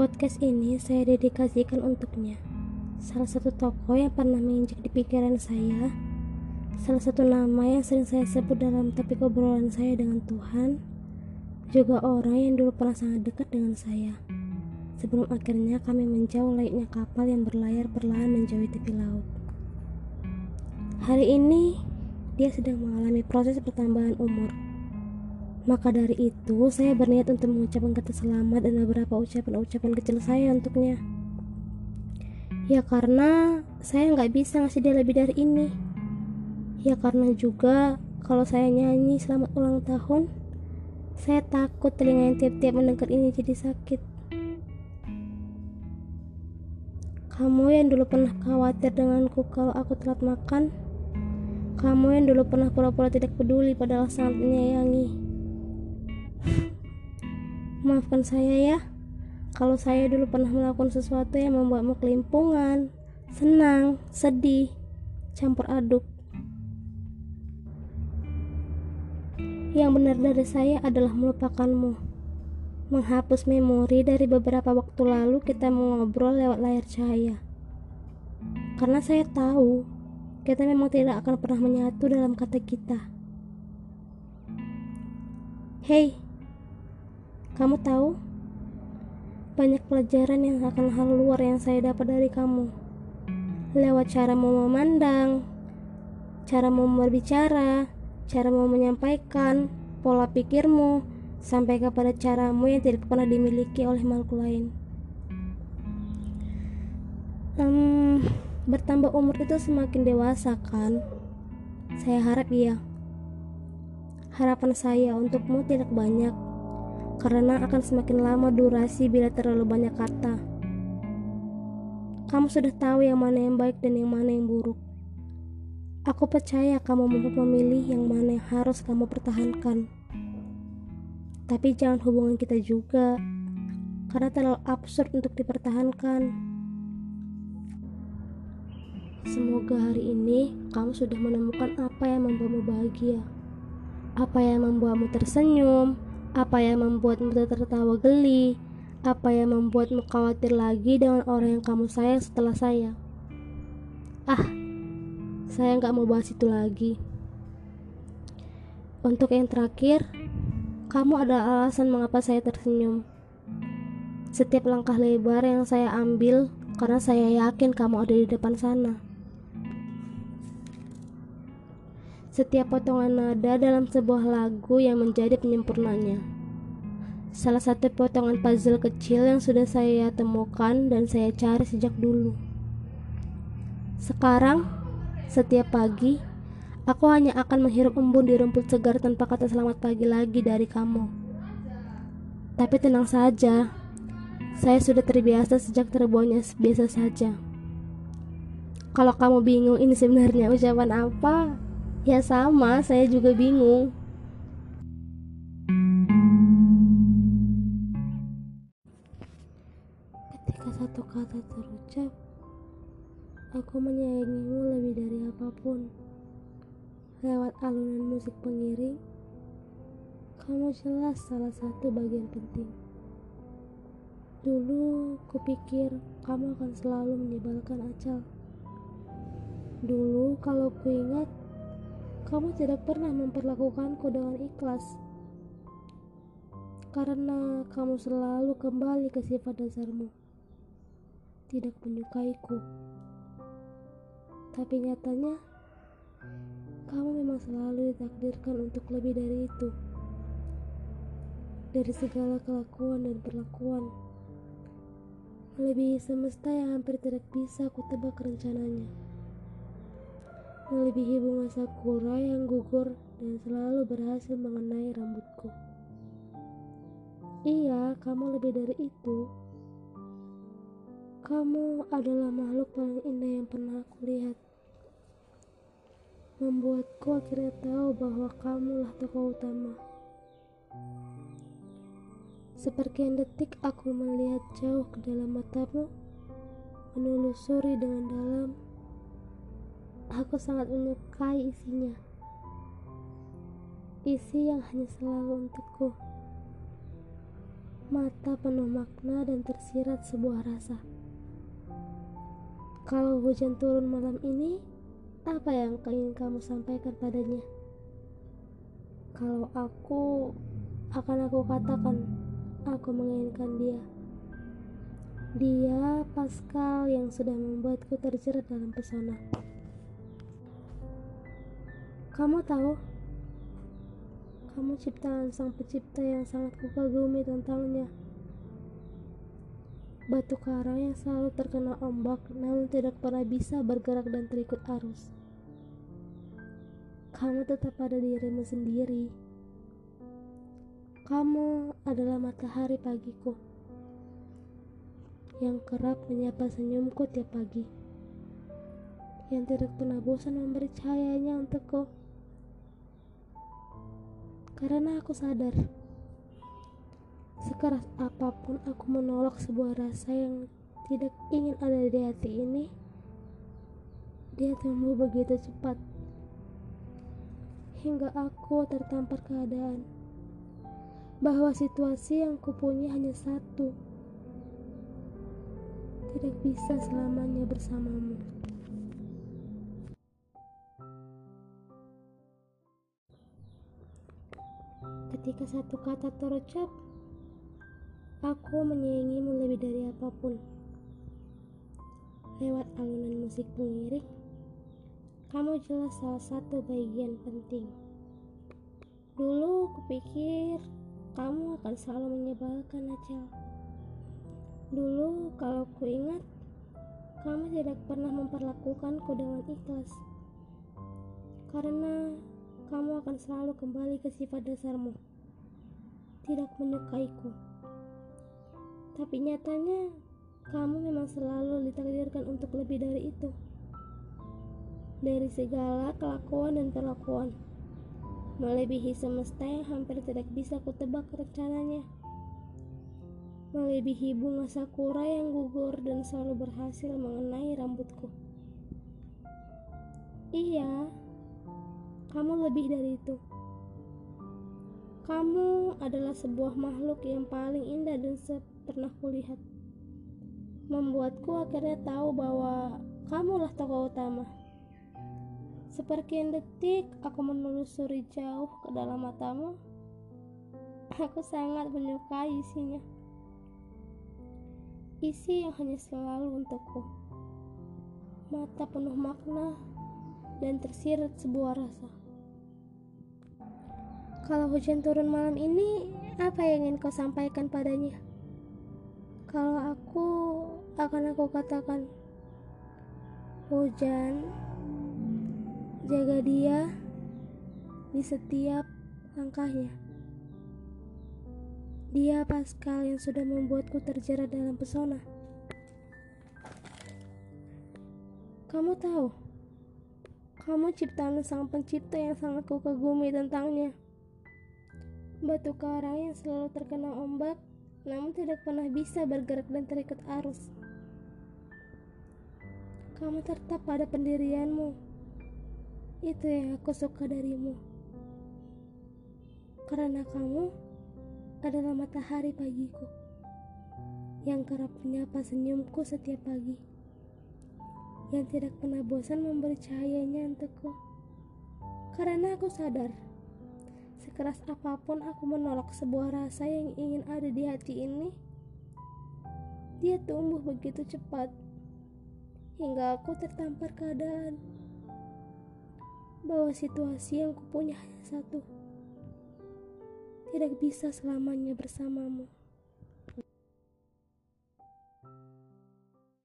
Podcast ini saya dedikasikan untuknya. Salah satu tokoh yang pernah menginjak di pikiran saya, salah satu nama yang sering saya sebut dalam topik obrolan saya dengan Tuhan, juga orang yang dulu pernah sangat dekat dengan saya. Sebelum akhirnya kami menjauh layaknya kapal yang berlayar perlahan menjauhi tepi laut. Hari ini, dia sedang mengalami proses pertambahan umur maka dari itu, saya berniat untuk mengucapkan kata selamat dan beberapa ucapan-ucapan kecil saya untuknya. Ya karena saya nggak bisa ngasih dia lebih dari ini. Ya karena juga kalau saya nyanyi selamat ulang tahun, saya takut telinga yang tiap-tiap mendengar ini jadi sakit. Kamu yang dulu pernah khawatir denganku kalau aku telat makan, kamu yang dulu pernah pura-pura tidak peduli padahal sangat menyayangi. Maafkan saya ya, kalau saya dulu pernah melakukan sesuatu yang membuatmu kelimpungan, senang, sedih, campur aduk. Yang benar dari saya adalah melupakanmu, menghapus memori dari beberapa waktu lalu kita mengobrol lewat layar cahaya. Karena saya tahu kita memang tidak akan pernah menyatu dalam kata kita. Hei, kamu tahu, banyak pelajaran yang akan hal luar yang saya dapat dari kamu. Lewat cara mau memandang, cara mau berbicara, cara mau menyampaikan, pola pikirmu, sampai kepada caramu yang tidak pernah dimiliki oleh makhluk lain. Um, bertambah umur itu semakin dewasa kan? Saya harap iya. Harapan saya untukmu tidak banyak karena akan semakin lama durasi bila terlalu banyak kata. Kamu sudah tahu yang mana yang baik dan yang mana yang buruk. Aku percaya kamu mampu memilih yang mana yang harus kamu pertahankan. Tapi jangan hubungan kita juga, karena terlalu absurd untuk dipertahankan. Semoga hari ini kamu sudah menemukan apa yang membuatmu bahagia, apa yang membuatmu tersenyum, apa yang membuatmu tertawa geli? Apa yang membuatmu khawatir lagi dengan orang yang kamu sayang setelah saya? Ah, saya nggak mau bahas itu lagi. Untuk yang terakhir, kamu ada alasan mengapa saya tersenyum. Setiap langkah lebar yang saya ambil karena saya yakin kamu ada di depan sana. Setiap potongan nada dalam sebuah lagu yang menjadi penyempurnanya. Salah satu potongan puzzle kecil yang sudah saya temukan dan saya cari sejak dulu. Sekarang, setiap pagi, aku hanya akan menghirup embun di rumput segar tanpa kata selamat pagi lagi dari kamu. Tapi tenang saja, saya sudah terbiasa sejak terbuangnya biasa saja. Kalau kamu bingung ini sebenarnya ucapan apa, Ya sama, saya juga bingung. Ketika satu kata terucap, aku menyayangimu lebih dari apa pun. Lewat alunan musik pengiring, kamu jelas salah satu bagian penting. Dulu kupikir kamu akan selalu menyebalkan Acal. Dulu kalau kuingat kamu tidak pernah memperlakukanku dengan ikhlas. Karena kamu selalu kembali ke sifat dasarmu. Tidak menyukaiku. Tapi nyatanya kamu memang selalu ditakdirkan untuk lebih dari itu. Dari segala kelakuan dan perlakuan. Melebihi semesta yang hampir tidak bisa aku tebak rencananya melebihi bunga sakura yang gugur dan selalu berhasil mengenai rambutku. Iya, kamu lebih dari itu. Kamu adalah makhluk paling indah yang pernah aku lihat. Membuatku akhirnya tahu bahwa kamulah tokoh utama. Sepertian detik aku melihat jauh ke dalam matamu, menelusuri dengan dalam Aku sangat menyukai isinya. Isi yang hanya selalu untukku. Mata penuh makna dan tersirat sebuah rasa. Kalau hujan turun malam ini, apa yang ingin kamu sampaikan padanya? Kalau aku, akan aku katakan, aku menginginkan dia. Dia Pascal yang sudah membuatku terjerat dalam pesona. Kamu tahu, kamu ciptaan sang pencipta yang sangat kukagumi tentangnya. Batu karang yang selalu terkena ombak namun tidak pernah bisa bergerak dan terikut arus. Kamu tetap pada dirimu sendiri. Kamu adalah matahari pagiku yang kerap menyapa senyumku tiap pagi, yang tidak pernah bosan memberi cahayanya untukku. Karena aku sadar Sekeras apa pun aku menolak sebuah rasa yang tidak ingin ada di hati ini, dia tumbuh begitu cepat hingga aku tertampar keadaan bahwa situasi yang kupunya hanya satu tidak bisa selamanya bersamamu. Ketika satu kata terucap, Aku menyayangimu lebih dari apa pun. Lewat alunan musik pengiring, kamu jelas salah satu bagian penting. Dulu kupikir kamu akan selalu menyebalkan Acel. Dulu kalau ku ingat, kamu tidak pernah memperlakukanku dengan ikhlas. Karena kamu akan selalu kembali ke sifat dasarmu. Tidak menyukaiku. Tapi nyatanya, kamu memang selalu ditakdirkan untuk lebih dari itu. Dari segala kelakuan dan perlakuan, melebihi semesta yang hampir tidak bisa kutebak rencananya. Melebihi bunga sakura yang gugur dan selalu berhasil mengenai rambutku. Iya, kamu lebih dari itu. Kamu adalah sebuah makhluk yang paling indah dan pernah kulihat. Membuatku akhirnya tahu bahwa kamulah tokoh utama. Sepertian detik aku menelusuri jauh ke dalam matamu. Aku sangat menyukai isinya. Isi yang hanya selalu untukku. Mata penuh makna dan tersirat sebuah rasa. Kalau hujan turun malam ini, apa yang ingin kau sampaikan padanya? Kalau aku akan aku katakan hujan jaga dia di setiap langkahnya. Dia Pascal yang sudah membuatku terjerat dalam pesona. Kamu tahu, kamu ciptaan sang pencipta yang sangat kukagumi tentangnya. Batu karang yang selalu terkena ombak namun tidak pernah bisa bergerak dan terikat arus. Kamu tetap pada pendirianmu. Itu yang aku suka darimu. Karena kamu adalah matahari pagiku yang kerap menyapa senyumku setiap pagi yang tidak pernah bosan memberi cahayanya untukku karena aku sadar Sekeras apa pun aku menolak sebuah rasa yang ingin ada di hati ini, dia tumbuh begitu cepat hingga aku tertampar keadaan bahwa situasi yang kupunya hanya satu tidak bisa selamanya bersamamu.